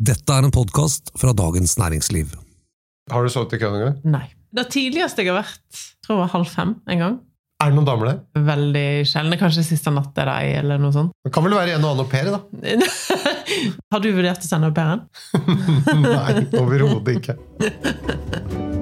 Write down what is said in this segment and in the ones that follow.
Dette er en podkast fra Dagens Næringsliv. Har du sovet i kø noen gang? Nei. Det tidligste jeg har vært, tror jeg var halv fem en gang. Er det noen damer der? Veldig sjelden. Kanskje siste natt er det ei, eller noe sånt. Det kan vel være en og annen au pair, da? Har du vurdert å sende au pairen? Nei, overhodet ikke.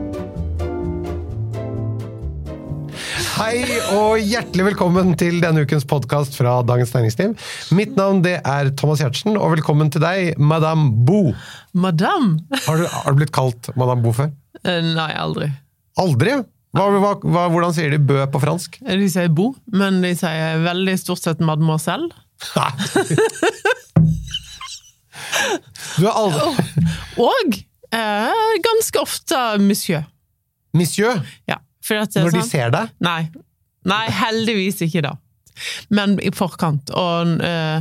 Hei og hjertelig velkommen til denne ukens podkast fra Dagens Næringsliv. Mitt navn det er Thomas Giertsen, og velkommen til deg, Madame Bo. Madame? Har du, har du blitt kalt Madame Bo før? Eh, Nei, aldri. Aldri? Hva, hva, hva, hvordan sier de bø på fransk? De sier bo, men de sier veldig stort sett mademoiselle. Du er aldri Og eh, ganske ofte monsieur. Monsieur? Ja, Når de sånn- ser deg? Nei. Nei, heldigvis ikke da. Men i forkant. Og uh,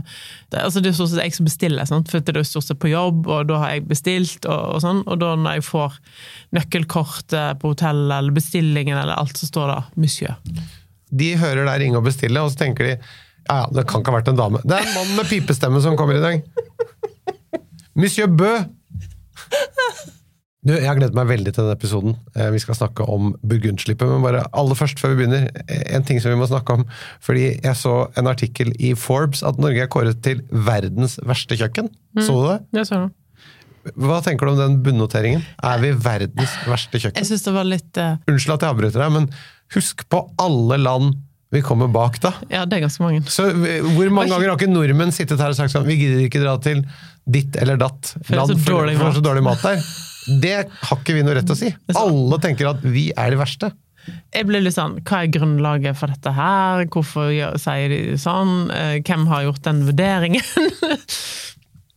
det, altså det er stort sett jeg som bestiller, sant? for det er stort sett på jobb, og da har jeg bestilt, og, og sånn. Og da når jeg får nøkkelkortet på hotellet, eller bestillingen, eller alt, så står det 'monsieur'. De hører deg ringe og bestille, og så tenker de ja, ja, det kan ikke ha vært en dame. Det er en mann med pipestemme som kommer i dag. Monsieur Bø! Du, jeg har gledet meg veldig til denne episoden. Eh, Vi skal snakke om burgundslippet, men bare aller først før vi begynner, eh, en ting som vi må snakke om. Fordi jeg så en artikkel i Forbes at Norge er kåret til verdens verste kjøkken. Så du det? Jeg så det. Hva tenker du om den bunnoteringen? Er vi verdens verste kjøkken? Jeg synes det var litt Uh... Unnskyld at jeg avbryter deg, men husk på alle land vi kommer bak, da. Ja, det er ganske mange. Så Hvor mange ganger har ikke nordmenn sittet her og sagt sånn Vi gidder ikke dra til ditt eller datt land for det er så dårlig mat der. Det har ikke vi noe rett til å si. Alle tenker at vi er de verste. Jeg ble litt sånn Hva er grunnlaget for dette her? Hvorfor sier de sånn? Eh, Hvem har gjort den vurderingen?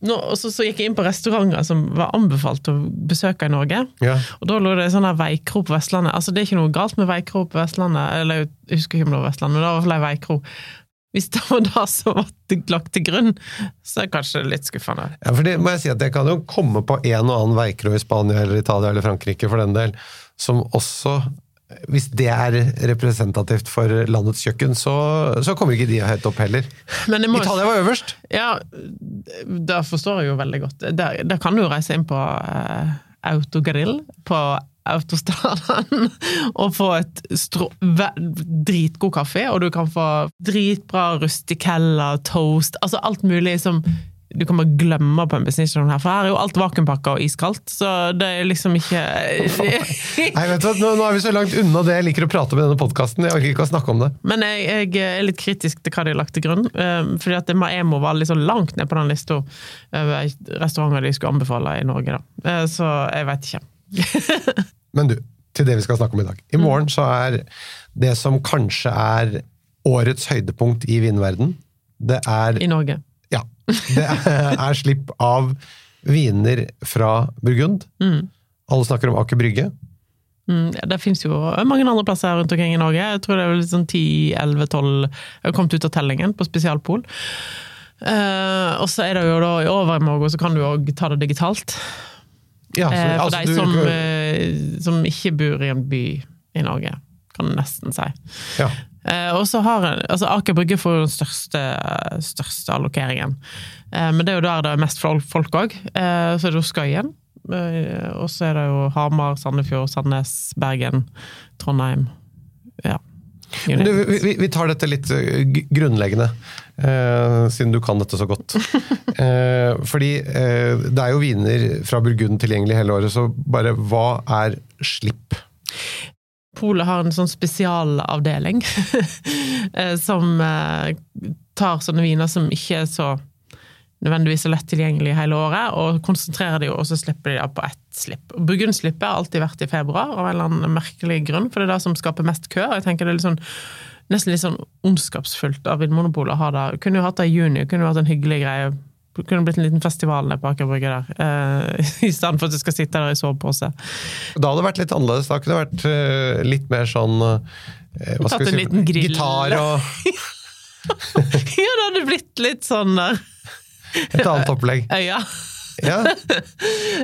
Nå, og så, så gikk jeg inn på restauranter som var anbefalt å besøke i Norge. Ja. Og da lå det sånn her veikro på Vestlandet. Altså Det er ikke noe galt med veikro på Vestlandet, eller jeg husker ikke om det var Vestlandet, men det var i hvert fall ei veikro. Hvis det var det som var lagt til grunn, så er det kanskje litt skuffende. Ja, for det må jeg si at jeg kan jo komme på en og annen veikro i Spania eller Italia eller Frankrike for den del, som også hvis det er representativt for landets kjøkken, så, så kommer ikke de høyt opp heller. Men må, Italia var øverst! Ja, det forstår jeg jo veldig godt. Der, der kan du jo reise inn på eh, autogrill på autostraden og få et dritgod kaffe, og du kan få dritbra rustikella, toast, altså alt mulig som du kan bare glemme på en bensinstasjon her, for her er jo alt vakuumpakka og iskaldt, så det er liksom ikke Nei, vet du hva, nå, nå er vi så langt unna det jeg liker å prate om i denne podkasten. Jeg orker ikke å snakke om det. Men jeg, jeg er litt kritisk til hva de har lagt til grunn. Um, fordi at Maemo var liksom langt ned på den lista over restauranter de skulle anbefale i Norge. da. Uh, Så jeg veit ikke. Men du, til det vi skal snakke om i dag. I morgen så er det som kanskje er årets høydepunkt i vinverden, det er, I Norge. ja, det er, er slipp av viner fra Burgund. Mm. Alle snakker om Aker Brygge. Mm, det fins jo mange andre plasser rundt omkring i Norge. Jeg tror det er sånn 10-11-12 Jeg har kommet ut av tellingen på spesialpol. Uh, og så er det jo da i overmorgen så kan du òg ta det digitalt. Ja, så, Eh, for altså, de som, du... som ikke bor i en by i Norge, kan du nesten si. ja. Eh, og så har en- altså Aker Brygge får den største, største allokeringen. Eh, men det er jo der det er mest folk òg. Eh, så er det jo Skøyen. Eh, og så er det jo Hamar, Sandefjord, Sandnes, Bergen, Trondheim. Ja. Du, vi, vi tar dette litt eh, grunnleggende, eh, siden du kan dette så godt. Eh, fordi eh, det er jo viner fra Burgund tilgjengelig hele året, så bare hva er slipp? Polet har en sånn spesialavdeling eh, som eh, tar sånne viner som ikke er så nødvendigvis er lett tilgjengelig hele året, og konsentrerer de jo, og så slipper de det på ett slipp. Burgundslippet har alltid vært i februar, av en eller annen merkelig grunn, for det er det som skaper mest kø. og jeg tenker det er litt sånn Nesten litt sånn ondskapsfullt av Vinmonopolet å ha det. Kunne jo hatt det i juni, kunne jo hatt en hyggelig greie. Kunne blitt en liten festival nede på Aker Brygge der, eh, i stedet for at du skal sitte der i sovepose. Da hadde det vært litt annerledes. Da kunne det vært eh, litt mer sånn eh, hva Tatt skal en vi si? liten grill. Gitar og Ja, det hadde blitt litt sånn der et annet opplegg. øya. Ja,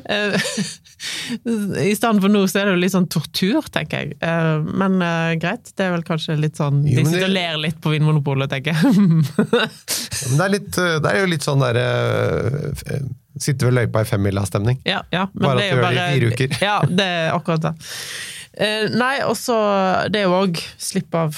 Eh, I stedet for nå så er det jo litt sånn tortur, tenker jeg. Eh, Men uh, greit, det er vel kanskje litt sånn De sitter det- og ler litt på Vinmonopolet, tenker jeg. men det er, litt, det er jo litt sånn derre Sitte ved løypa i femmila-stemning. Ja, ja, Bare at du gjør det i fire uker. Ja, det er akkurat det. Uh, nei, og så Det er jo òg slipp av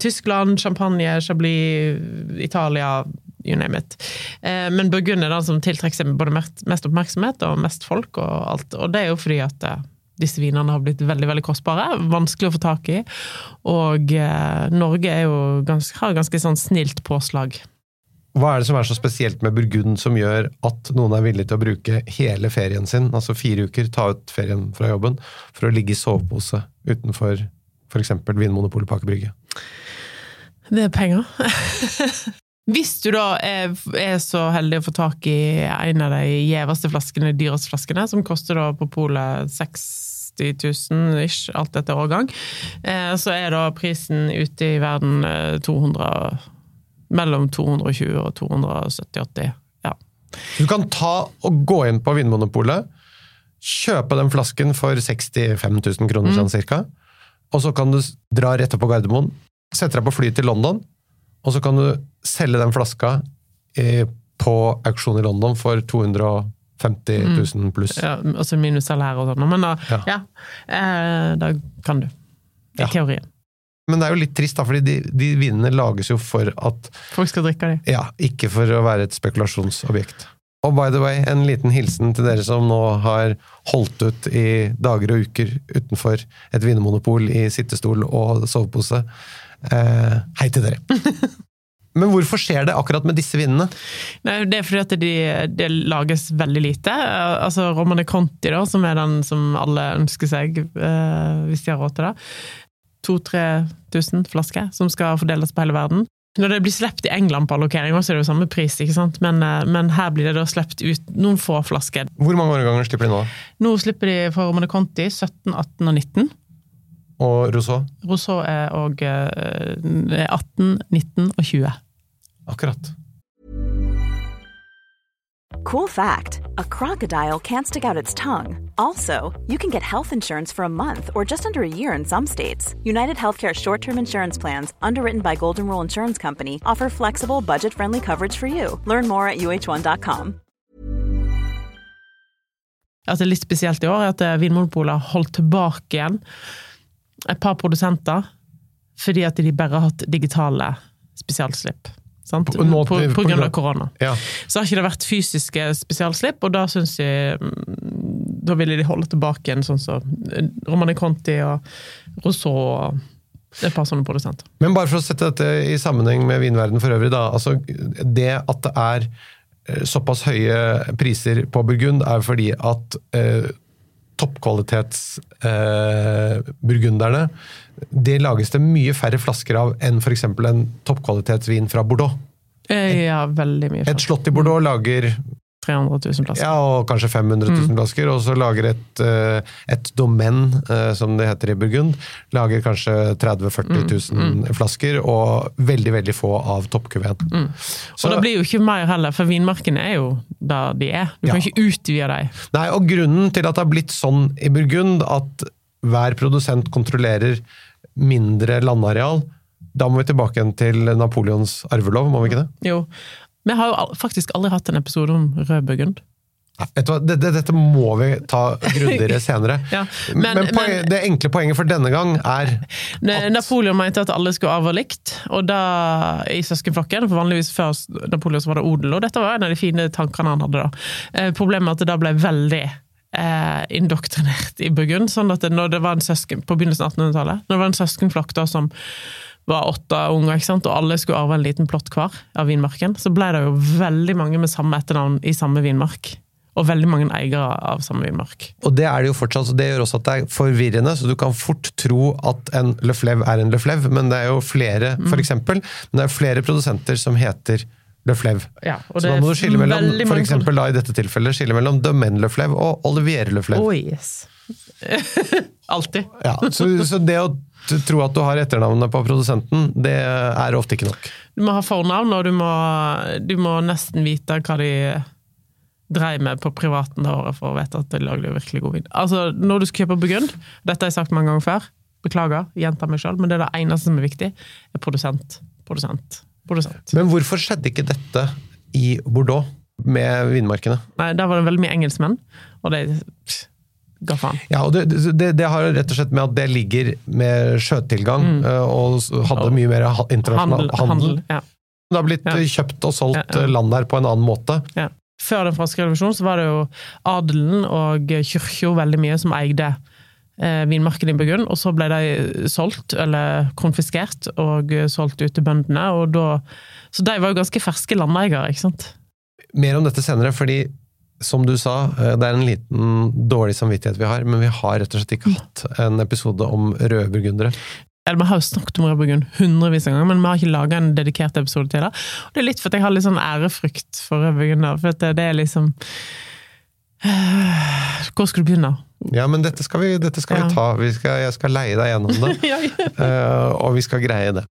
Tyskland, champagne, Chablis, Italia, you name it. Eh, men Burgund er den som tiltrekker seg både mest, oppmerksomhet og mest folk og alt. Og det er jo fordi at eh, disse vinene har blitt veldig veldig kostbare, vanskelig å få tak i. Og eh, Norge er ganske, har ganske sånn snilt påslag. Hva er det som er så spesielt med Burgund som gjør at noen er villig til å bruke hele ferien sin, altså fire uker, ta ut ferien fra jobben, for å ligge i sovepose utenfor f.eks. Vinmonopolet på Aker Brygge? Det er penger. Hvis du da er, er så heldig å få tak i en av de gjeveste flaskene, dyreste flaskene, som koster da på polet 60 000 ish, alt etter årgang, eh, så er da prisen ute i verden eh, 200 Mellom 220 og 270-80. Ja. Du kan ta og gå inn på Vinmonopolet, kjøpe den flasken for 65 000 kroner sånn cirka, og så kan du dra rett opp på Gardermoen, sette deg på flyet til London, og så kan du selge den flaska eh, på auksjon i London for 250 000 pluss. ja altså minus salær og sånn. Men da, Ja. ja. eh, da kan du. I teorien. Men det er jo litt trist, da, fordi de, de vinene lages jo for at Folk skal drikke dem. Ja, ikke for å være et spekulasjonsobjekt. Og by the way, en liten hilsen til dere som nå har holdt ut i dager og uker utenfor et vinmonopol i sittestol og sovepose. Eh, hei til dere! Men hvorfor skjer det akkurat med disse vinene? Nei, det er fordi at de, lages veldig lite. Eh, Altså Romane Conti, da, som er den som alle ønsker seg, eh, hvis de har råd til det. 2000-3000 flasker som skal fordeles på hele verden. Når det blir sluppet i England på allokering, så er det jo samme pris, ikke sant? Men, eh, men her blir det da sluppet ut noen få flasker. Hvor mange årganger slipper de nå? Nå slipper de for Romane Conti 17, 18 og 19. Og Rousseau? Rousseau er òg 18, 19 og 20. Akkurat. Cool fact a crocodile can't stick out its tongue. Also, you can get health insurance for a month or just under a year in some states. United Healthcare short term insurance plans, underwritten by Golden Rule Insurance Company, offer flexible, budget friendly coverage for you. Learn more at uh1.com. At det er litt spesielt i år, er at eh, Vinmonopolet har holdt tilbake igjen et par produsenter fordi at de bare har hatt digitale spesialslipp. Sant? På- nå- på, på grunn av korona. Ja. Så har ikke det vært fysiske spesialslipp, og da syns jeg mm, Da ville de holde tilbake en sånn som Romani Conti og Rousseau og et par sånne produsenter. Men bare for å sette dette i sammenheng med vinverden for øvrig, da. Altså, det at det er eh, såpass høye priser på Burgund, er fordi at eh, toppkvalitets eh, burgunderne Det lages det mye færre flasker av enn f.eks. en toppkvalitetsvin fra Bordeaux. Eh, Ja, veldig mye. Et slott i Bordeaux lager 300 000 plasser. ja, og kanskje 500 000 flasker, og så lager et, eh, et domain, eh, som det heter i Burgund, lager kanskje 30 000-40 000 flasker, og veldig, veldig få av toppkuveen. Og det blir jo ikke mer heller, for vinmarkene er jo der de er. Du kan Ja. ikke utvide dem. Nei, og grunnen til at det har blitt sånn i Burgund, at hver produsent kontrollerer mindre landareal, da må vi tilbake igjen til Napoleons arvelov, må vi ikke det? Jo. Vi har jo faktisk aldri hatt en episode om rød burgund. Vet du hva, dette, dette må vi ta grundigere senere. Ja, men, men- poen- men- det enkle poenget for denne gang er at Napoleon mente at alle skulle arve likt, og da i søskenflokken. For vanligvis før Napoleon så var det odel, og dette var en av de fine tankene han hadde da. Eh, problemet er at det da ble veldig eh, indoktrinert i Burgund. Sånn at det, når det var en søsken, på begynnelsen av 1800-tallet, når det var en søskenflokk da som var åtte unger, ikke sant? og alle skulle arve en liten plott hver av vinmarken, så ble det jo veldig mange med samme etternavn i samme vinmark. Og veldig mange eiere av samme vinmark. Og det er det jo fortsatt, så det gjør også at det er forvirrende, så du kan fort tro at en Løflev er en Løflev, men det er jo flere, Mm. for eksempel, men det er flere produsenter som heter Løflev. Ja, og Så det da må du skille mellom, for eksempel da i dette tilfellet, skille mellom Domaine Løflev og Olivier Løflev. Oh yes. Alltid. Ja, så, så det å t- tro at du har etternavnet på produsenten, det er ofte ikke nok. Du må ha fornavn, og du må, du må nesten vite hva de dreiv med på privaten det året for å vite at de lagde virkelig god vin. Altså, når du skal kjøpe Burgund, dette har jeg sagt mange ganger før, beklager, gjentar meg sjøl, men det er det eneste som er viktig, er produsent, produsent, produsent. Men hvorfor skjedde ikke dette i Bordeaux, med vinmarkene? Nei, der var det veldig mye engelskmenn, og det ga faen. Ja, og det, det, det har rett og slett med at det ligger med sjøtilgang, mm. og hadde mye mer internasjonal Handel, handel. handel, ja. Det har blitt Ja. øh, kjøpt og solgt Ja, øh, land der på en annen måte. Ja. Før den franske revolusjonen så var det jo adelen og kirka veldig mye som eide eh, vinmarken i Burgund, og så ble de solgt, eller konfiskert, og eh, solgt ut til bøndene. og da, Så de var jo ganske ferske landeiere, ikke sant? Mer om dette senere, fordi som du sa, øh, det er en liten dårlig samvittighet vi har, men vi har rett og slett ikke hatt en episode om røde burgundere. Eller Vi har jo snakket om Rød Burgund hundrevis av ganger, men vi har ikke laga en dedikert episode til det. Og det er litt for at jeg har litt sånn ærefrykt for Rød Burgunder, for det, det er liksom Hvor skal du begynne? Ja, men dette skal vi, dette skal Ja. vi ta. Vi skal, jeg skal leie deg gjennom det, ja, ja. øh, og vi skal greie det.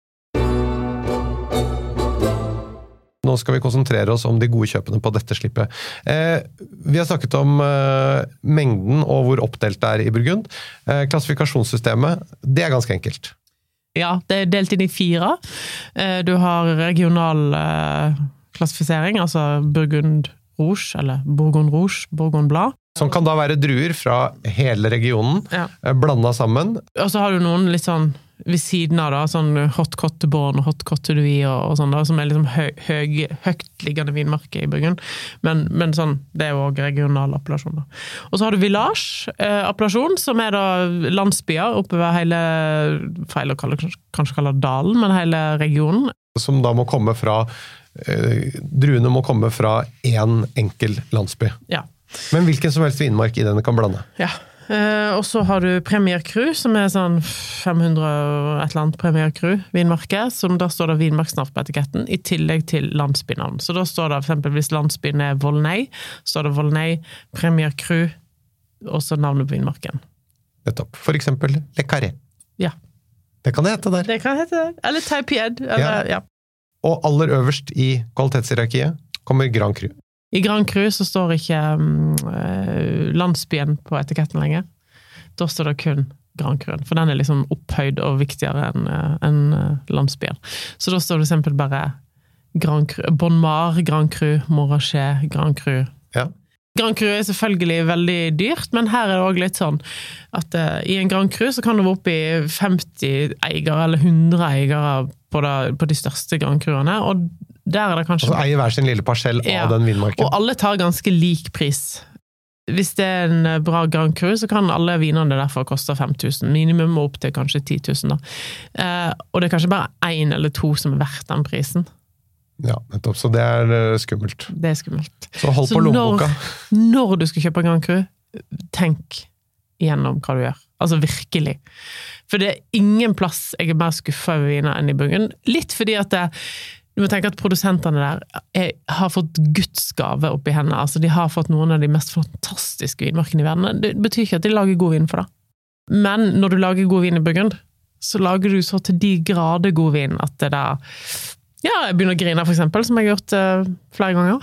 Nå skal vi konsentrere oss om de gode kjøpene på dette slippet. Eh, vi har snakket om eh, mengden og hvor oppdelt det er i Burgund. Eh, klassifikasjonssystemet, det er ganske enkelt. Ja, det er delt inn i fire. Eh, Du har regional eh, klassifisering, altså Burgund Rouge, eller Bourgogne Rouge, Bourgogne Blad. Som kan da være druer fra hele regionen, Ja. eh, blanda sammen. Og så har du noen litt sånn ved siden av, da, sånn Hot Cotte Born og Hot Cotte Dui og, og sånn, da, som er liksom høy, høy, høytliggende vinmarker i Burgund. Men, men sånn, det er jo òg regional appellasjon. Da. Og så har du village-appellasjon, som er da landsbyer oppover hele Feil å kalle, kanskje kalle dalen, men hele regionen. Som da må komme fra eh, Druene må komme fra én enkel landsby. Ja. Men hvilken som helst vinmark i den kan blande. Ja. Eh, og så har du Premier Cru, som er sånn 500 og et eller annet Premier Cru vinmarke, som da står det vinmarksnavn på etiketten, i tillegg til landsbynavn. Så da står det eksempel hvis landsbyen er Volnay, står det Volnay, Premier Cru, og så navnet på vinmarken. Nettopp. For eksempel Le Carré. Ja. Det kan det hete der. Det kan hete det. Eller Taipied. Eller, ja. Og aller øverst i kvalitetshierarkiet kommer Grand Cru. I Grand Cru så står ikke eh, landsbyen på etiketten lenger. Da står det kun Grand Cru, for den er liksom opphøyd og viktigere enn en eh, landsbyen. Så da står det eksempel bare Grand Cru, Bon Mar, Grand Cru, Morachet, Grand Cru. Ja. Grand Cru er selvfølgelig veldig dyrt, men her er det òg litt sånn at uh, i en Grand Cru så kan det være oppi i 50 eiere eller 100 eiere på, det, på de største Grand Cruene, og der er det kanskje Altså eier hver sin lille parsell Ja. av den vinmarken. og alle tar ganske lik pris. Hvis det er en eh, bra Grand Cru, så kan alle vinene derfor koste 5000. Minimum opp til kanskje 10 000. Da. Eh, og det er kanskje bare én eller to som er verdt den prisen. Ja, nettopp. Så det er eh, skummelt. Det er skummelt. Så hold Så på lommeboka. Når du skal kjøpe Grand Cru, tenk igjennom hva du gjør. Altså virkelig. For det er ingen plass jeg er mer skuffa over viner enn i Burgund. Litt fordi at det, du må tenke at produsentene der er, har fått Guds gave oppi hendene. Altså, de har fått noen av de mest fantastiske vinmarkene i verden. Det betyr ikke at de lager god vin for det. Men når du lager god vin i Burgund, så lager du så til de grader god vin at det der Ja, jeg begynner å grine, for eksempel, som jeg har gjort uh, flere ganger.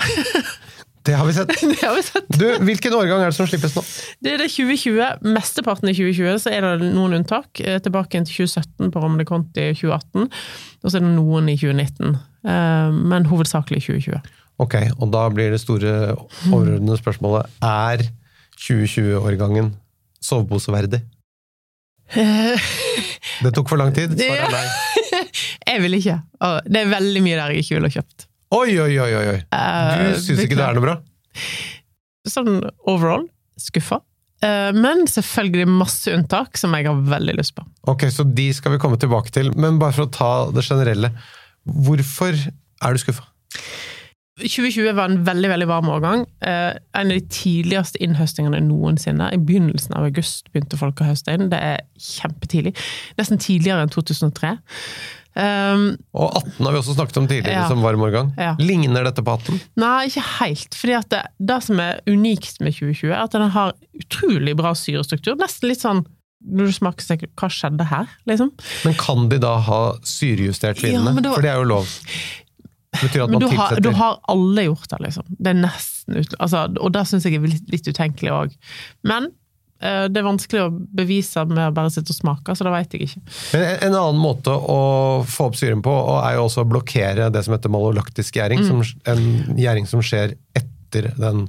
Det har vi sett. det har vi sett. Du, hvilken årgang er det som slippes nå? Det er det 2020. Mesteparten i 2020, så er det noen unntak. Eh, Tilbake til 2017 på Romne Conti 2018, og så er det noen i 2019. Eh, Men hovedsakelig 2020. Ok, og da blir det store overordnede spørsmålet Er 2020-årgangen soveposeverdig? Det tok for lang tid. Svaret er nei. Jeg vil ikke. Det er veldig mye der jeg ikke ville kjøpt. Oi, oi, oi! oi, oi. Eh, Du syns ikke det er noe bra? Sånn overall skuffa. Eh, Men selvfølgelig masse unntak som jeg har veldig lyst på. Ok, så de skal vi komme tilbake til, men bare for å ta det generelle. Hvorfor er du skuffa? 2020 var en veldig veldig varm årgang. Eh, en av de tidligste innhøstingene noensinne. I begynnelsen av august begynte folk å høste inn. Det er kjempetidlig. Nesten tidligere enn 2003. Um, Og 18 har vi også snakket om tidligere Ja. som varm årgang. Ja. Ligner dette på 18? nei, ikke helt. fordi at det, det som er unikt med 2020, er at den har utrolig bra syrestruktur. Nesten litt sånn når du smaker, tenker du hva skjedde her? liksom. Men kan de da ha syrejustert vinene? Ja, For det er jo lov. Det Betyr at man tilsetter har, Du har alle gjort det, liksom. Det er nesten ut, altså, Og det syns jeg er litt, litt utenkelig òg. Men uh, det er vanskelig å bevise med å bare sitte og smake, så det veit jeg ikke. Men en- en annen måte å få opp syren på, og er jo også å blokkere det som heter malolaktisk gjæring. Mm. Som, en gjæring som skjer etter den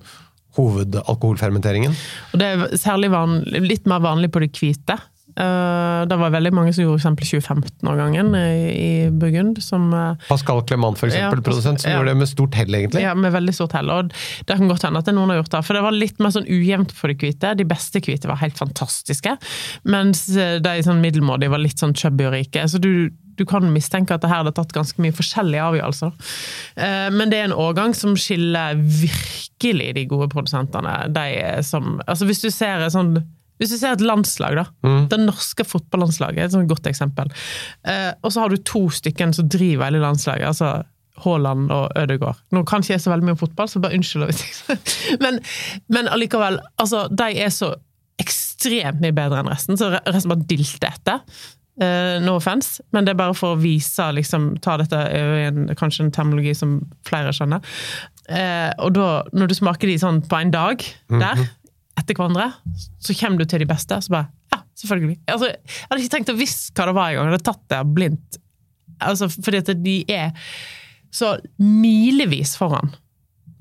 hovedalkoholfermenteringen. Og det er særlig vanlig, litt mer vanlig på de hvite. Eh, det var veldig mange som gjorde eksempel 2015-årgangen i, i Burgund, som eh, Pascal Clement, for eksempel, Ja, produsent, som ja. gjorde det med stort hell, egentlig. Ja, med veldig stort hell. Og det kan godt hende at noen har gjort det. For det var litt mer sånn ujevnt på de hvite. De beste hvite var helt fantastiske. Mens eh, de sånn middelmådige var litt sånn chubby og rike. Så du, du kan mistenke at det her hadde tatt ganske mye forskjellige avgjørelser. Eh, Men det er en årgang som skiller virkelig de gode produsentene. De som Altså hvis du ser sånn hvis du ser et landslag, da. Det norske fotballandslaget er et sånt godt eksempel. Eh, og så har du to stykker som driver hele landslaget. altså Haaland og Ødegaard. Nå kan ikke jeg så veldig mye om fotball, så bare unnskyld. Men, men allikevel, altså, de er så ekstremt mye bedre enn resten, så resten bare dilter etter. Eh, no offence, men det er bare for å vise, liksom, ta dette over i en, kanskje en termologi som flere skjønner. Uh, og da, når du smaker de sånn på en dag, der, etter hverandre, så kommer du til de beste, så bare, ja, selvfølgelig. Altså, jeg hadde ikke tenkt å visst hva det var engang, jeg hadde tatt det blindt. Altså, fordi at de er så milevis foran.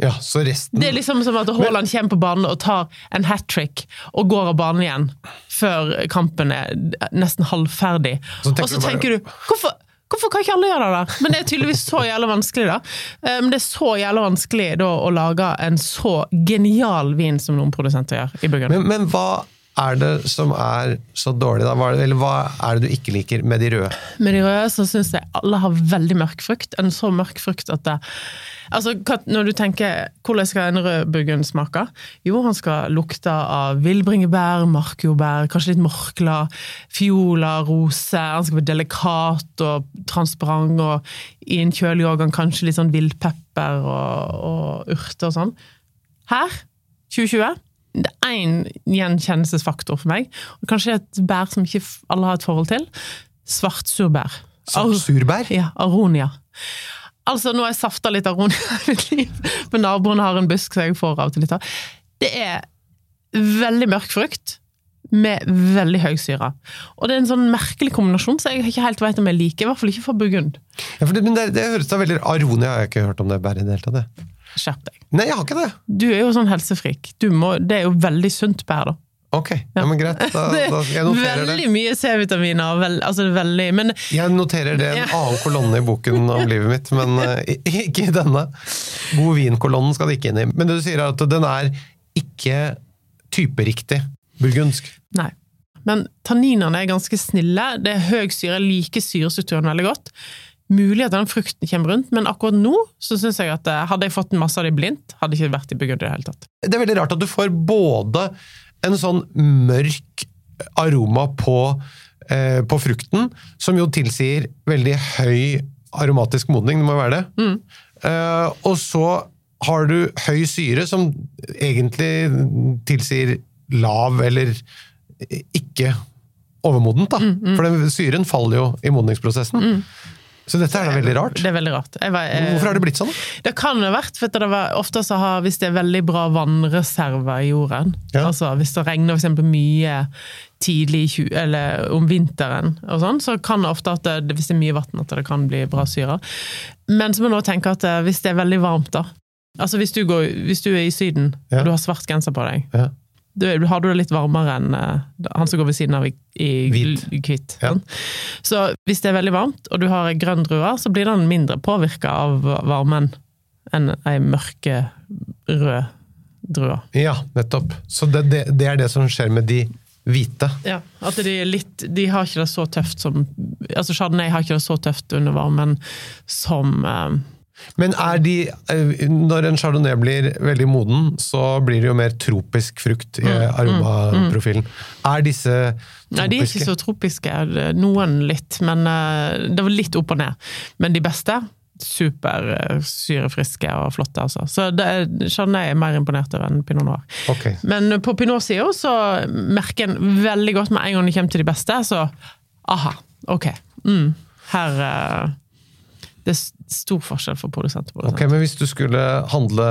Ja, så resten Det er liksom som at Haaland kommer på banen og tar en hat trick og går av banen igjen før kampen er nesten halvferdig. Så tenker og så du bare- tenker du hvorfor, hvorfor kan ikke alle gjøre det der? Men det er tydeligvis så jævlig vanskelig, da. Eh, Men det er så jævlig vanskelig da å lage en så genial vin som noen produsenter gjør i Burgund. Men, men hva er det som er så dårlig, da? Er eller hva er det du ikke liker med de røde? Med de røde så syns jeg alle har veldig mørk frukt. En så mørk frukt at det Altså, Når du tenker hvordan skal en rød burgund smake? Jo, han skal lukte av villbringebær, markjordbær, kanskje litt morkla, fiola, rose. Han skal være delikat og transparent, og i en kjølig årgang kanskje litt sånn villpepper og, og urter og sånn. Her, 2020, det er én gjenkjennelsesfaktor for meg. Og kanskje et bær som ikke alle har et forhold til. Svartsurbær. Ar- Surbær? Ja, aronia. Altså, nå har jeg safta litt aronia i mitt liv, men naboen har en busk, som jeg får av og til litt av. Det er veldig mørk frukt med veldig høy syre. Og det er en sånn merkelig kombinasjon, som jeg ikke helt vet om jeg liker. I hvert fall ikke for burgund. Ja, for det, men det, det høres da veldig Aronia har jeg ikke hørt om det bæret i det hele tatt. Skjerp deg. Nei, jeg har ikke det! Du er jo sånn helsefrik. Du må, det er jo veldig sunt bær, da. Ok, ja, men greit. Da, da, jeg er noterer det. veldig mye C-vitaminer. Vel, altså veldig, men Jeg noterer det i en annen kolonne i boken om livet mitt, men eh, ikke i denne. God vin-kolonnen skal det ikke inn i. Men det du sier er at den er ikke typeriktig burgundsk. Nei. Men tanninene er ganske snille. Det er høy syre. Liker syrestrukturen veldig godt. Mulig at den frukten kommer rundt, men akkurat nå så synes jeg at eh, hadde jeg fått masse av de blindt, hadde jeg ikke vært i Burgund i det hele tatt. Det er veldig rart at du får både en sånn mørk aroma på, eh, på frukten, som jo tilsier veldig høy aromatisk modning, det må jo være det. Eh, og så har du høy syre, som egentlig tilsier lav eller ikke overmodent, da. For den syren faller jo i modningsprosessen. Så dette er da veldig rart. Det er veldig rart. Var- jeg, Hvorfor har det blitt sånn? Det kan ha vært, for det var, ofte så har, hvis det er veldig bra vannreserver i jorden, Ja. altså hvis det regner for mye tidlig i tju- eller om vinteren, og sånn, så kan det ofte at det, hvis det er mye vann, at det kan bli bra syre. Men så må man også tenke at eh, hvis det er veldig varmt, da Altså hvis du, går, hvis du er i Syden, Ja. og du har svart genser på deg, Ja. Du, har du det litt varmere enn eh, han som går ved siden av i, i hvitt. Ja. Så hvis det er veldig varmt, og du har ei grønn drue, så blir den mindre påvirka av varmen enn ei mørke rød drue. Ja, nettopp. Så det, det, det er det som skjer med de hvite. Ja, at de litt De har ikke det så tøft som Altså Chardonnay har ikke det så tøft under varmen som eh, Men er de eh, Når en chardonnay blir veldig moden, så blir det jo mer tropisk frukt i aromaprofilen. Er disse tropiske Nei, de er ikke så tropiske. Noen litt, men eh, det var litt opp og ned. Men de beste super eh, syrefriske og flotte, altså. Så det, er- Chardonnay er mer imponert over enn pinot noir. Okay. Men på pinot-sida så merker en veldig godt med en gang det kommer til de beste, så aha, ok. Mm, her eh, Det er stor forskjell for produsent og produsent. Ok, Men hvis du skulle handle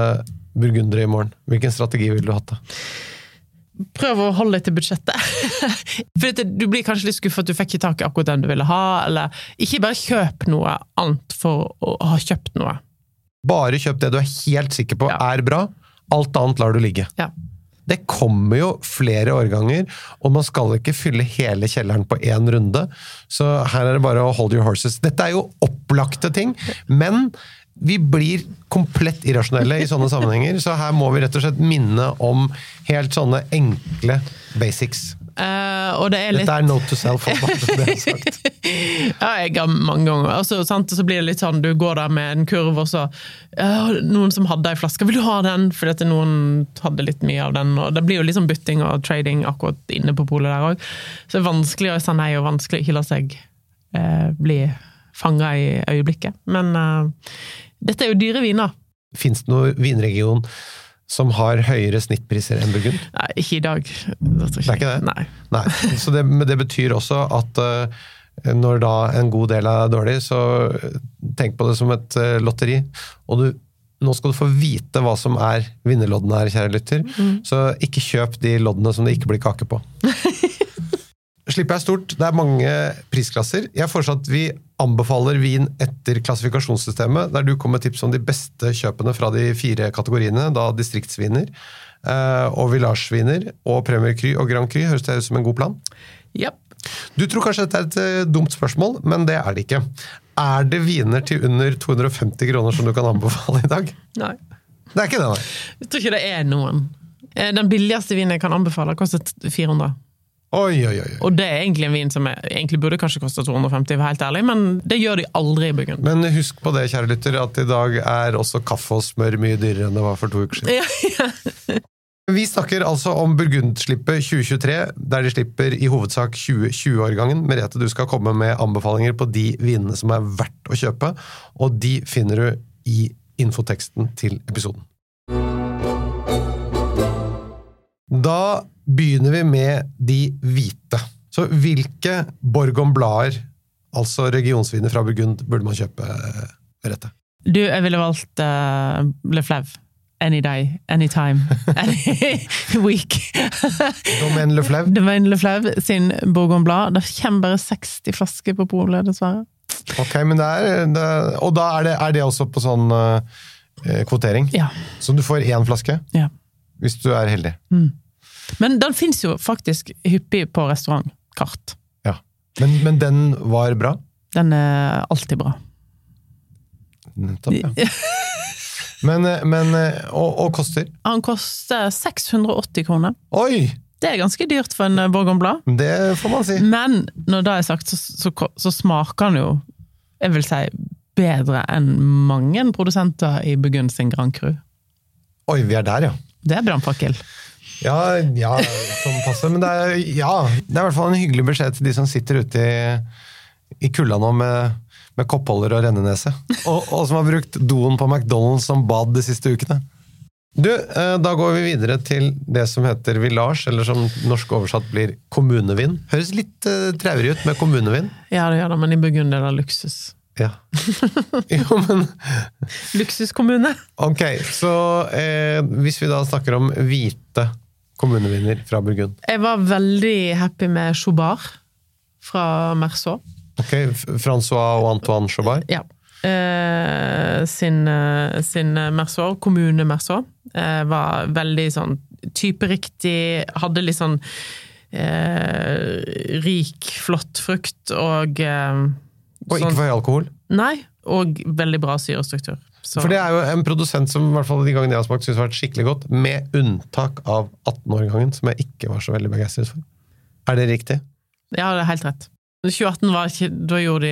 burgundere i morgen, hvilken strategi ville du hatt da? Prøv å holde deg til budsjettet. For du blir kanskje litt skuffet at du fikk ikke tak i akkurat den du ville ha, eller ikke bare kjøp noe annet for å ha kjøpt noe. Bare kjøp det du er helt sikker på Ja. er bra, alt annet lar du ligge. Ja. Det kommer jo flere årganger, og man skal ikke fylle hele kjelleren på én runde. Så her er det bare å hold your horses. Dette er jo opplagte ting, men vi blir komplett irrasjonelle i sånne sammenhenger, så her må vi rett og slett minne om helt sånne enkle basics. Eh, og det er litt Dette er note to self, det er sagt. Ja, jeg har mange ganger. Altså, sant? Og så blir det litt sånn, du går der med en kurv, og så uh, Noen som hadde ei flaske, vil du ha den? Fordi at noen hadde litt mye av den. og Det blir jo litt sånn bytting og trading akkurat inne på polet der òg. Så det er vanskelig å si nei, og vanskelig å ikke la seg uh, bli fanga i øyeblikket. Men dette er jo dyre viner. Fins det noen vinregion som har høyere snittpriser enn Burgund? Nei, ikke i dag. Det Det er ikke det? Nei. Nei. Så det, men det betyr også at uh, når da en god del er dårlig, så eh, tenk på det som et uh, lotteri. Og du, nå skal du få vite hva som er vinnerloddene her, kjære lytter. Så ikke kjøp de loddene som det ikke blir kake på. Slippet er stort, det er mange prisklasser. Jeg foreslår at vi anbefaler vin etter klassifikasjonssystemet, der du kommer med tips om de beste kjøpene fra de fire kategoriene, da distriktsviner, eh, og villasjviner, og Premier Cry og Grand Cry. Høres det ut som en god plan? Japp. Du tror kanskje dette er et eh, dumt spørsmål, men det er det ikke. Er det viner til under 250 kroner som du kan anbefale i dag? Nei. Det er ikke det, nei. Jeg tror ikke det er noen. Eh, Den billigste vinen jeg kan anbefale, kostet 400. Oi, oi, oi. Og det er egentlig en vin som er, egentlig burde kanskje koste 250, helt ærlig, men det gjør de aldri i Burgund. Men husk på det, kjære lytter, at i dag er også kaffe og smør mye dyrere enn det var for to uker siden. Ja, ja. Vi snakker altså om Burgundslippet 2023, der de slipper i hovedsak 2020-årgangen. Merete, du skal komme med anbefalinger på de vinene som er verdt å kjøpe, og de finner du i infoteksten til episoden. Da begynner vi med de hvite. Så hvilke Borgon-blader, altså regionsviner fra Burgund, burde man kjøpe, Merete? Du, jeg ville valgt uh, Le Flau. Any day, any time, any week. Domaine Le Flau? Domaine Le Flau sin Bourgogne Blad. Det kommer bare 60 flasker på polet, dessverre. Ok, men det er, det, Og da er det, er det også på sånn uh, kvotering? Ja. Så du får én flaske, ja. hvis du er heldig. Men den fins jo faktisk hyppig på restaurantkart. Ja. Men, men den var bra? Den er alltid bra. Nettopp, ja. Men, men og, og koster? Han koster 680 kroner. Oi! Det er ganske dyrt for en eh, Blad. Det får man si. Men når det er sagt, så, så, så smaker han jo, jeg vil si, bedre enn mange produsenter i Burgund sin Grand Cru. Oi, vi er der, ja. Det er brannfakkel. Ja, ja som passer. Men det er, ja, det er i hvert fall en hyggelig beskjed til de som sitter ute i, i kulda nå med, med koppholder og rennenese. Og, og som har brukt doen på McDonald's som bad de siste ukene. Du, eh, Da går vi videre til det som heter village, eller som norsk oversatt blir kommunevin. Høres litt uh, traurig ut med kommunevin. Ja, det gjør det, men i Burgund er det luksus. Ja. Jo, men Luksuskommune! Ok, så eh, hvis vi da snakker om hvite kommuneviner fra Burgund. Jeg var veldig happy med Chobard fra Merceau. Ok, Francois og Antoine Chaubard. Ja. Eh, sin, eh, sin Merceau, kommune Merceau, eh, var veldig sånn typeriktig, hadde litt sånn eh, rik, flott frukt og eh, Og ikke for høy alkohol. Nei, og veldig bra syrestruktur. Så, For det er jo en produsent som i hvert fall de gangene jeg har smakt, synes har vært skikkelig godt, med unntak av 18-årgangen, som jeg ikke var så veldig begeistret for. Er det riktig? Ja, det er helt rett. 2018 var ikke Da gjorde de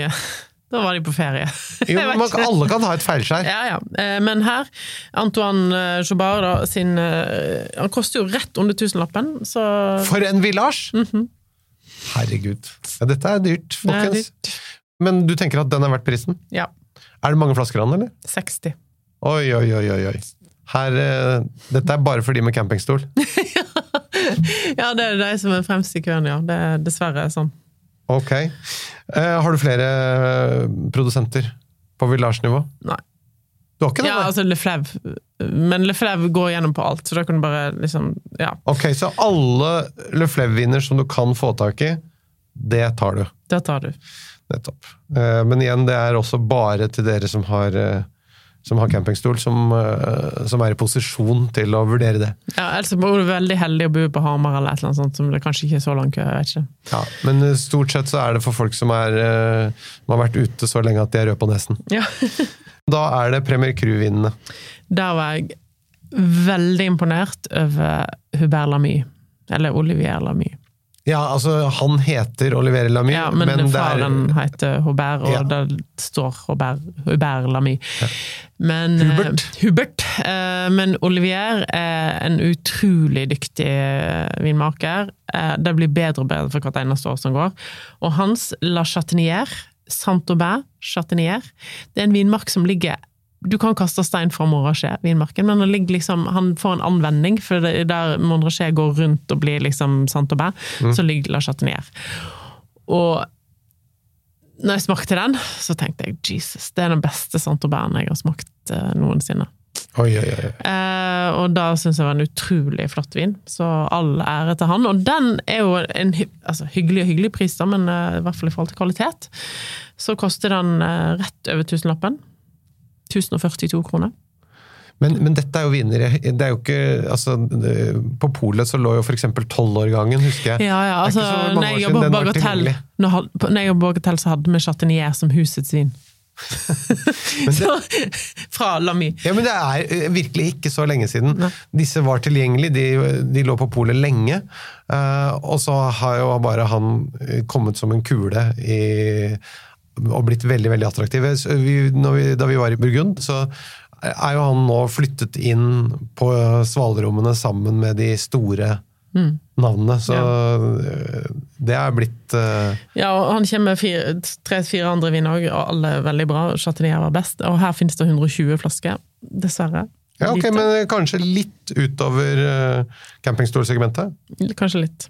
Da var de på ferie. Jo, men man, alle kan ha et feilskjær. Ja, ja. Eh, Men her, Antoine eh, Jobard da, sin eh, Han koster jo rett under tusenlappen, så For en village! -hmm. Herregud. Ja, dette er dyrt, det er dyrt. Men du tenker at den er verdt prisen? Ja. Er det mange flasker an, eller? 60. Oi, oi, oi, oi. oi. Her, eh, dette er bare for de med campingstol. Ja, det er de som er fremst i køen, ja. Det er dessverre sånn. Ok. Eh, har du flere produsenter På Village-nivå? Nei. Du har ikke det? Ja, altså Lefleve. Men Lefleve går gjennom på alt, så da kan du bare liksom Ja, Ok, så alle Lefleve-viner som du kan få tak i, det tar du. det tar du. Nettopp. Eh, Men igjen, det er også bare til dere som har, eh, som har campingstol, som, eh, som er i posisjon til å vurdere det. Ja, Ellers er du veldig heldig å bo på Hamar eller et eller annet sånt, som det kanskje ikke er så lang kø. jeg vet ikke. Ja, men stort sett så er det for folk som, er, som har vært ute så lenge at de er røde på nesen. Ja. Da er det Premier crew-vinnene. Der var jeg veldig imponert over Hubert Lamy. Eller Olivier Lamy. Ja, altså, han heter Oliver Lamy, Ja, men, men, faren heter Hubert, og Ja. det står Hubert, Hubert Lamy. Men, Hubert. Uh, Hubert. uh, men Olivier er en utrolig dyktig eh, vinmaker. Uh, det blir bedre og bedre for hvert eneste år som går. Og hans La Chatinier, Saint-Aubert Chatinier, det er en vinmark som ligger du kan kaste stein fra Montrachet, vinmarken, men han, liksom, han får en anvending, for det, der Montrachet går rundt og blir liksom Saint-Aubin, så ligger La Chatinier. Og når jeg smakte den, så tenkte jeg Jesus, det er den beste Saint-Aubin jeg har smakt uh, noensinne. Oi, oi, oi. Eh, og da syns jeg var en utrolig flott vin, så all ære til han. Og den er jo en altså, hyggelig og hyggelig pris, da, men uh, i hvert fall i forhold til kvalitet, så koster den uh, rett over tusenlappen. 1042 kroner. Men, men dette er jo vinnere. Det er jo ikke altså, På polet så lå jo eksempel tolvårgangen, husker jeg. Ja, ja, altså, når jeg jobba på Bagatell, Bagatell, så hadde vi Chatinier som husets vin. så, fra Lamy. Ja, men det er eh, virkelig ikke så lenge siden. Ne. Disse var tilgjengelige, de, de lå på polet lenge. Uh, og så har jo bare han eh, kommet som en kule i, og blitt veldig veldig attraktive. Vi, vi, da vi var i Burgund, så er jo han nå flyttet inn på svalrommene sammen med de store navnene. Så ja. det er blitt uh... Ja, og han kommer med tre-fire andre vin òg, og alle er veldig bra. Chatinier var best. Og her finnes det 120 flasker, dessverre. Ja, ok, Lite. men kanskje litt utover uh, campingstolsegmentet. Kanskje litt.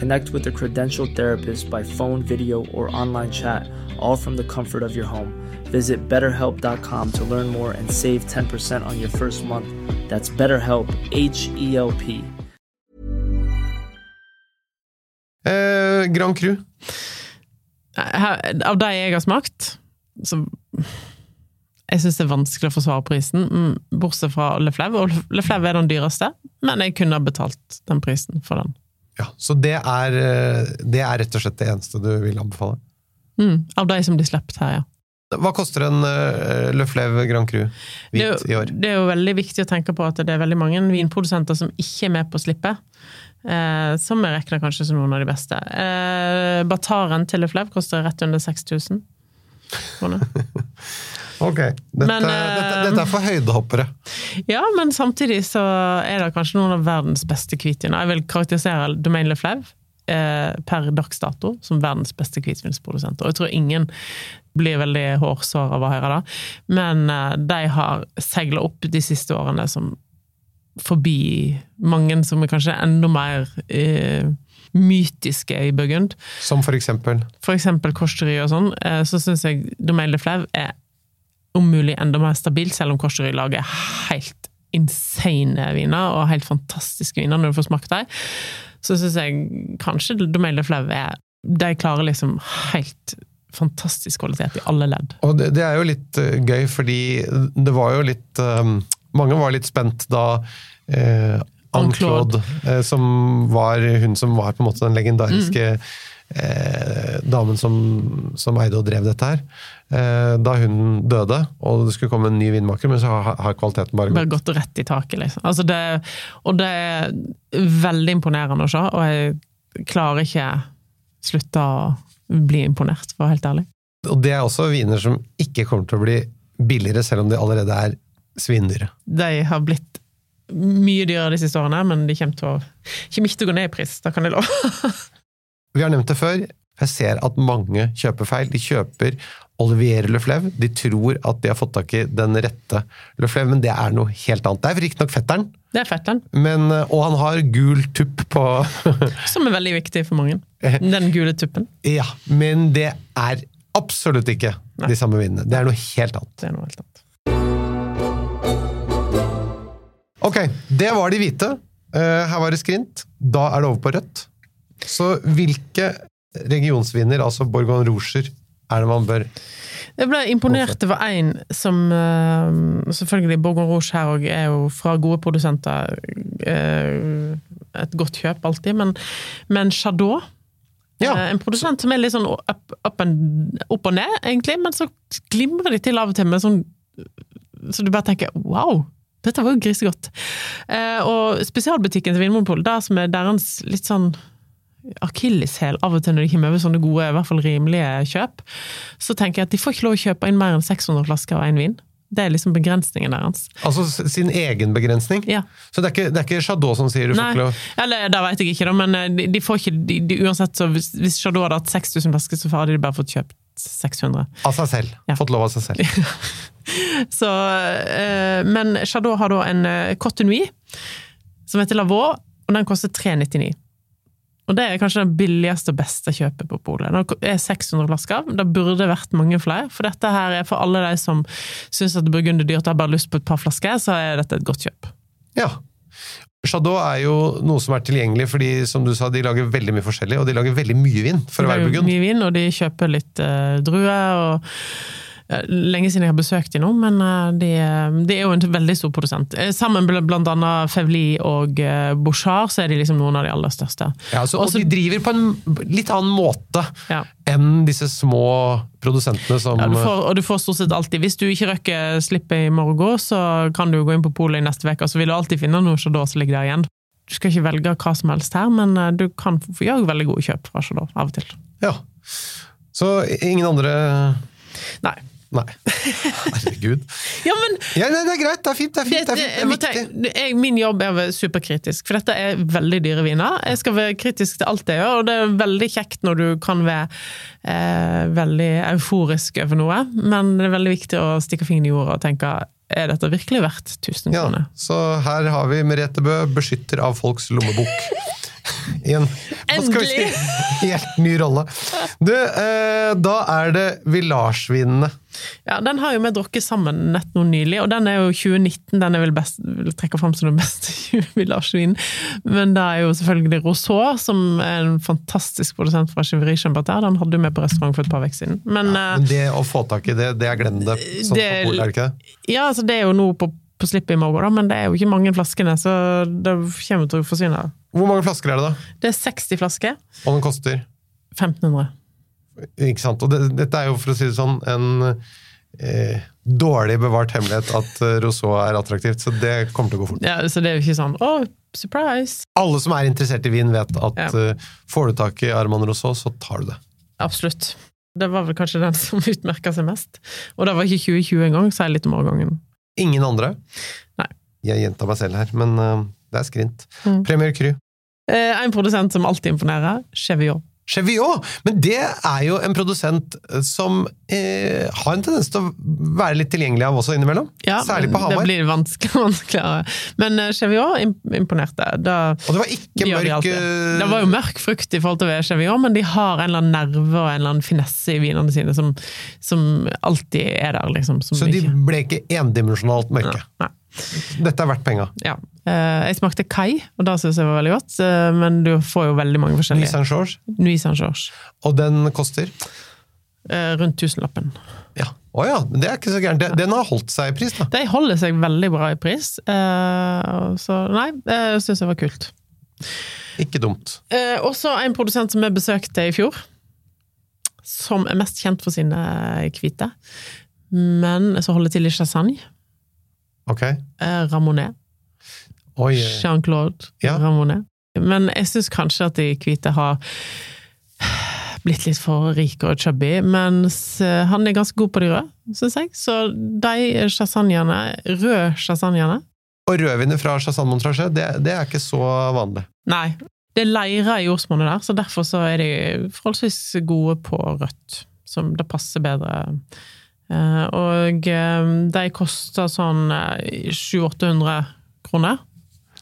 Connect with a credentialed therapist by phone, video, or online chat, all from the comfort of your home. Visit betterhelp.com to learn more and save 10% on your first month. That's BetterHelp, H E L P. Uh, Grand Cru. Av de jeg har smakt, så Jeg syns det er vanskelig å forsvare prisen, mm, bortsett fra Leflev. Og Le er den dyreste, men jeg kunne ha betalt den prisen for den. Ja, så det er, eh, det er rett og slett det eneste du vil anbefale? Mm, av de som blir sluppet her, ja. Hva koster en uh, Le Grand Cru Det jo, hvit i år? det er jo veldig viktig å tenke på at det er veldig mange vinprodusenter som ikke er med på slippet. Eh, som jeg regner kanskje som noen av de beste. Eh, Bataren til Løflev koster rett under 6000 kroner. Ok, dette, Men, eh, dette, dette er for høydehoppere. Ja, men samtidig så er det kanskje noen av verdens beste hvitviner. Jeg vil karakterisere Domain Le Fleuve eh, per dags dato som verdens beste hvitvinsprodusenter. Og jeg tror ingen blir veldig hårsår av å høre det, men eh, de har seila opp de siste årene som forbi mange som er kanskje enda mer eh, mytiske i Burgund. Som for eksempel For eksempel Korsry og sånn, eh, så syns jeg Domaine de Fleuve er om mulig enda mer stabilt, selv om Korsry lager helt insane viner, og helt fantastiske viner når du får smakt dem. Så syns jeg kanskje Domaine de er De klarer liksom helt fantastisk kvalitet i alle ledd. Og det, det er jo litt eh, gøy, fordi det var jo litt um, Mange var litt spent da eh, Anne-Claude, eh, som var hun som var på en måte den legendariske eh, damen som, som eide og drev dette her. Eh, da hun døde, og det skulle komme en ny vinmaker, men så har, har kvaliteten bare Bare gått. gått rett i taket, liksom. Altså det, og det er veldig imponerende å se, og jeg klarer ikke slutte å bli imponert, for å være helt ærlig. Og det er også viner som ikke kommer til å bli billigere, selv om de allerede er svindyre. De har blitt mye dyrere de siste årene, men de kommer å, kommer ikke til å gå ned i pris, da kan jeg love. Vi har nevnt det før. Jeg ser at mange kjøper feil. De kjøper Olivier Leflevre. De tror at de har fått tak i den rette Leflevre, men det er noe helt annet. Det er riktignok fetteren, Det er fetteren, men, og han har gul tupp på som er veldig viktig for mange. Den gule tuppen. Ja, men det er absolutt ikke Nei. de samme vinene. Det er noe helt annet. Det er noe helt annet. Ok, det var de hvite. Eh, Her var det skrint. Da er det over på rødt. Så hvilke regionsvinner, altså Borgon Rouger, er det man bør Jeg ble imponert over én som eh, Selvfølgelig, Borgon Rouge her òg er jo fra gode produsenter eh, et godt kjøp alltid, men, men Chardot Ja. eh, En produsent som er litt sånn opp, opp, en, opp og ned, egentlig, men så glimrer de til av og til med sånn Så du bare tenker wow! Dette var jo grisegodt. Eh, og spesialbutikken til Vinmonopolet, som er deres litt sånn akilleshæl av og til når de kommer over sånne gode, i hvert fall rimelige kjøp, så tenker jeg at de får ikke lov å kjøpe inn mer enn 600 flasker av én vin. Det er liksom begrensningen deres. Altså sin egen begrensning? Ja. Så det er ikke, det er ikke Chardot som sier du får ikke lov eller det vet jeg ikke, da, men eh, de, de får ikke de, de, Uansett, så hvis, hvis Chardot hadde hatt 6000 flasker, så hadde de bare fått kjøpt 600. av seg selv. Ja. Fått lov av seg selv. Så, eh, men Chardot har da en Cotte Nuit, som heter Lavaux, og den koster 399. Og det er kanskje det billigste og beste kjøpet på polet. Det er 600 flasker. Det burde vært mange flere, for dette her er for alle de som syns at burgund er dyrt og har bare lyst på et par flasker, så er dette et godt kjøp. Ja. Chardot er jo noe som er tilgjengelig, fordi som du sa, de lager veldig mye forskjellig, og de lager veldig mye vin for å være burgund. Mye vin, og de kjøper litt uh, druer. og eh, Lenge siden jeg har besøkt dem nå, men det, de, de er jo en veldig stor produsent. Eh, Sammen med annet Fevli og Bouchard, så er de liksom noen av de aller største. Ja, altså, og de driver på en litt annen måte Ja. enn disse små produsentene som Ja, du får, og du får stort sett alltid Hvis du ikke røkker slippet i morgen, så kan du gå inn på polet i neste uke, og så vil du alltid finne noe Chardot som ligger der igjen. Du skal ikke velge hva som helst her, men eh, du kan få gjøre veldig gode kjøp fra Chardot av og til. Ja. Så ingen andre Nei. Nei. Herregud. Ja, men Ja, nei, det er greit, det er fint, det er fint. Det Det- det er viktig. tenke- jeg, min jobb er å være superkritisk, for dette er veldig dyre viner. Jeg skal være kritisk til alt jeg gjør, og det er veldig kjekt når du kan være eh, veldig euforisk over noe, men det er veldig viktig å stikke fingeren i jorda og tenke er dette virkelig verdt 1000 Ja, så her har vi Merete Bø, beskytter av folks lommebok. I en si, helt ny rolle. Du, eh, da er det Village-vinene. Ja, Den har jo vi drukket sammen nett nå nylig, og den er jo 2019. Den er vel best, vil trekke fram som den beste Village-vinen. Men det er jo selvfølgelig Rousseau, som er en fantastisk produsent fra Chiveri Chambertin. Den hadde du med på restaurant for et par uker siden. Men ja, Men det å få tak i det, det er glem det. Sånn Det- på polet, er det ikke det? ja, altså det er jo noe på, på slippet i morgen, da, men det er jo ikke mange flaskene, så det kommer til å forsyne. Hvor mange flasker er det, da? Det er 60 flasker. Og den koster? 1500. Ikke sant? Og det, dette er jo, for å si det sånn, en eh, dårlig bevart hemmelighet at eh, Rousseau er attraktivt, så det kommer til å gå fort. Ja, så det er jo ikke sånn å, surprise! Alle som er interessert i vin, vet at Ja. uh, får du tak i Arman Rousseau, så tar du det. Absolutt. Det var vel kanskje den som utmerka seg mest. Og det var ikke 2020 engang, sier litt om årgangen. Ingen andre? Nei. Jeg gjentar meg selv her, men eh, det er skrint. Mm. Premier Kry. Eh, en produsent som alltid imponerer, Cheviot. Cheviot! Men det er jo en produsent som eh, har en tendens til å være litt tilgjengelig av også innimellom. Ja, Særlig på Hamar. Det blir vanskelig, vanskeligere. Men uh, Cheviot imponerte. Da, Og det var ikke de mørk de eh, Det var jo mørk frukt i forhold til Cheviot, men de har en eller annen nerve og en eller annen finesse i vinene sine som, som alltid er der, liksom. Som Så de ikke- ble ikke endimensjonalt mørke. Nei. Dette er verdt penga. Ja. Eh, jeg smakte Kai, og det syns jeg var veldig godt, eh, men du får jo veldig mange forskjellige. Nui Saint-Georges. Nuit Saint-Georges. Og den koster Eh, rundt tusenlappen. Ja. Å ja, men det er ikke så gærent. Den har holdt seg i pris, da. De holder seg veldig bra i pris, så nei, det syns jeg var kult. Ikke dumt. Også en produsent som jeg besøkte i fjor, som er mest kjent for sine hvite, men som holder til i Chassagne. Ok. Eh, Ramonet. Jean-Claude Ja. Ramonet. Men jeg syns kanskje at de hvite har blitt litt for rike og chubby, mens eh, han er ganske god på de røde, syns jeg. Så de chasagnene, røde chasagnene Og rødvinet fra Montrachet, det, det er ikke så vanlig. Nei. Det er leire i jordsmonnet der, så derfor så er de forholdsvis gode på rødt. Som det passer bedre. Eh, og eh, de koster sånn eh, 700-800 kroner.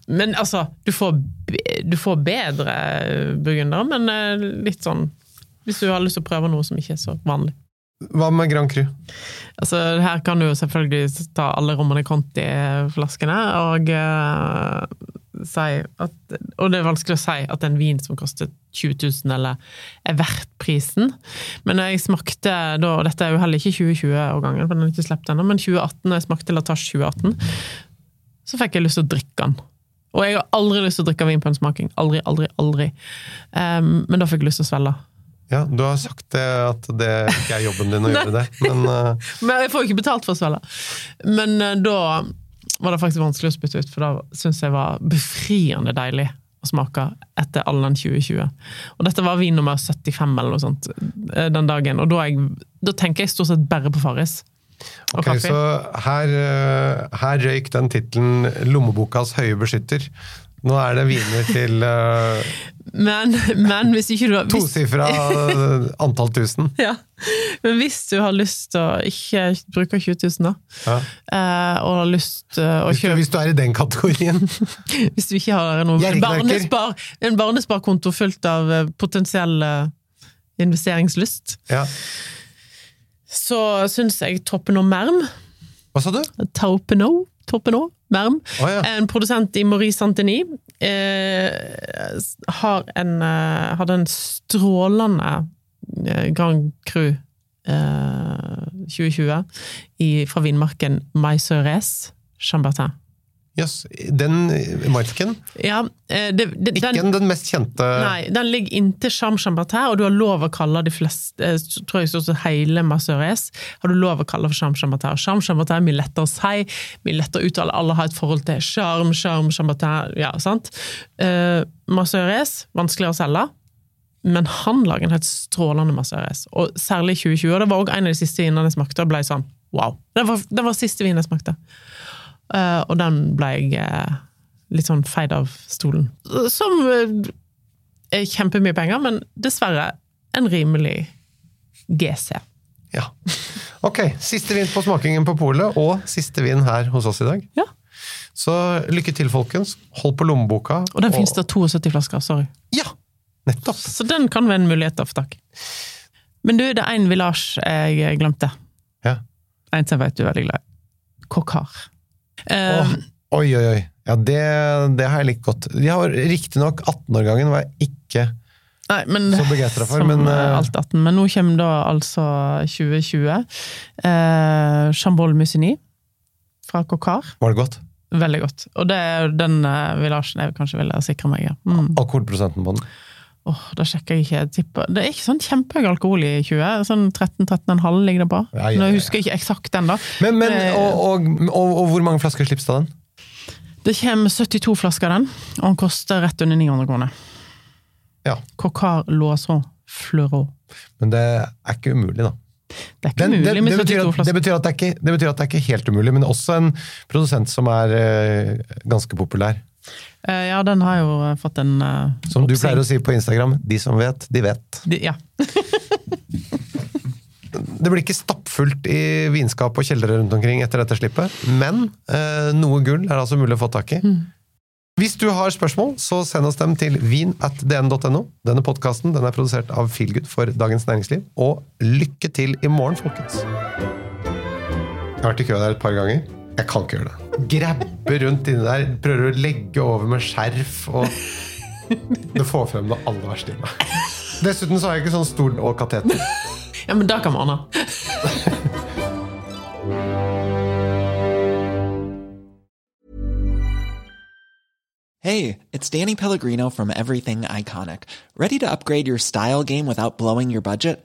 Men altså, du får, du får bedre burgunder, men eh, litt sånn Hvis du har lyst til å prøve noe som ikke er så vanlig. Hva med Grand Cru? Altså, her kan du jo selvfølgelig ta alle Romane Conti-flaskene og uh, si at Og det er vanskelig å si at en vin som koster 20 000 eller er verdt prisen. Men når jeg smakte da, og dette er jo heller ikke 2020-årgangen, for den er ikke sluppet ennå, men 2018, når jeg smakte Latache 2018, så fikk jeg lyst til å drikke den. Og jeg har aldri lyst til å drikke vin på en smaking. Aldri, aldri, aldri. Um, men da fikk jeg lyst til å svelge. Ja, du har sagt det at det ikke er jobben din å gjøre det, men uh... Men jeg får jo ikke betalt for å svelge. Men uh, da var det faktisk vanskelig å spytte ut, for da syns jeg var befriende deilig å smake etter all den 2020. Og dette var vin nummer 75 eller noe sånt eh, den dagen, og da, jeg, da tenker jeg stort sett bare på Farris. Ok, kaffe. så her, eh, her røyk den tittelen 'Lommebokas høye beskytter'. Nå er det viner til uh, Men, men hvis ikke du har tosifra antall tusen. ja. Men hvis du har lyst til å ikke bruke 20 000, da, Ja. eh, og har lyst til å Hvis, du, kjøpe hvis du er i den kategorien. Hvis du ikke har noen barnespar, en barnesparkonto fullt av potensiell investeringslyst, Ja. Så syns jeg Toppen og Merm Hva sa du? Taupeno, Toppen Merm, Oh, ja. en produsent i Maurice Santini, eh, har en, eh, hadde en strålende eh, Grand Cru eh, 2020 i, fra vinmarken Maisores Chambertin. Jøss. Den marken. Ja, eh, det, det, Ikke den, den mest kjente Nei, den ligger inntil Cham Chambertin, og du har lov å kalle de fleste, eh, tror jeg stort sett hele Masseures, har du lov å kalle for Cham Chambertin. Og Cham er mye lettere å si, mye lettere å uttale, alle har et forhold til charm, charm, Chambertin, ja, sant? Uh, Masseures, vanskeligere å selge, men han lager en helt strålende Masseures, og særlig i 2020, og det var også en av de siste vinene jeg smakte, og ble sånn, wow. Det var, det var siste vinen jeg smakte. Eh, og den ble jeg eh, litt sånn feid av stolen. Som eh, er kjempemye penger, men dessverre en rimelig GC. Ja. Ok, siste vin på smakingen på polet, og siste vin her hos oss i dag. Ja. Så lykke til, folkens. Hold på lommeboka. Og den finnes det 72 flasker, sorry. Ja, nettopp. Så den kan være en mulighet for å få tak. Men du, det er en village jeg glemte. Ja. En som jeg vet du er veldig glad i. Kokar. Eh, oh, oi, oi, oi. Ja, det, det har jeg likt godt. De har riktignok 18-årgangen, var jeg ikke Nei, men, så begeistra for, men eh, eh, alt 18. Men nå kommer da altså 2020. Uh, Chambol Musigny fra Kokar. var det godt? Veldig godt. Og det den uh, villasjen jeg kanskje ville sikre meg. Ja. Mm. Alkoholprosenten på den? Åh, da sjekker jeg ikke. Jeg tipper. Det er ikke sånn kjempehøy alkohol i 20. Sånn 13-13,5 ligger det på. Ja, ja, Nå husker jeg ikke eksakt den, da. Men, men og, og, og, og hvor mange flasker slips av den? Det kommer 72 flasker av den, og den koster rett under 900 kroner. Ja. Cocar Loison Fleurot. Men det er ikke umulig, da. Det er ikke Den, umulig mulig med 72 flasker. det, betyr at det, er ikke, det betyr at det er ikke helt umulig, men også en produsent som er eh, ganske populær. Eh, Ja, den har jo eh, fått en uh, Som du oppsing. pleier å si på Instagram, de som vet, de vet. De- Ja. Det blir ikke stappfullt i vinskap og kjellere rundt omkring etter dette slippet, men uh, noe gull er altså mulig å få tak i. Hvis du har spørsmål, så send oss dem til vin.dn.no. Denne podkasten den er produsert av Feelgood for Dagens Næringsliv. Og lykke til i morgen, folkens! Jeg har vært i kø der et par ganger. Jeg kan ikke gjøre det. Grabbe rundt inni der, prøver å legge over med skjerf og Det får frem det aller verste i meg. Dessuten så har jeg ikke sånn stol og kateter. ja, men da kan man ha. Hey, it's Danny Pellegrino from Everything Iconic. Ready to upgrade your style game without blowing your budget?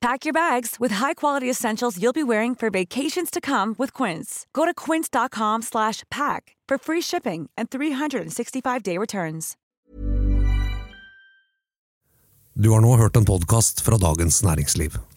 Pack your bags with high-quality essentials you'll be wearing for vacations to come with Quince. Go to quince.com slash pack for free shipping and 365-day returns. Du har nå hørt en podkast fra Dagens Næringsliv.